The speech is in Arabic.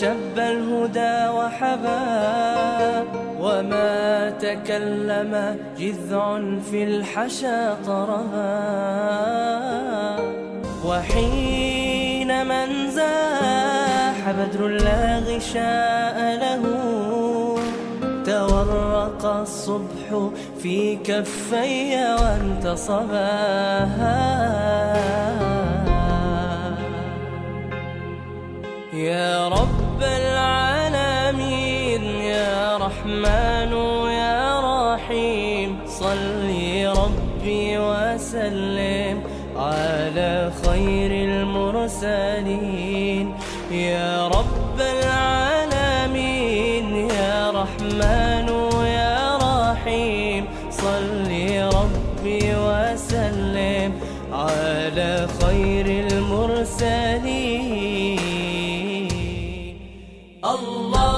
شب الهدى وحبا وما تكلم جذع في الحشا طرها وحين من زاح بدر لا غشاء له تورق الصبح في كفي وانتصبا. يا رب رب العالمين يا رحمن يا رحيم. صلي ربي وسلم على خير المرسلين. يا رب العالمين يا رحمن يا رحيم. صلي ربي وسلم على خير المرسلين. Allah.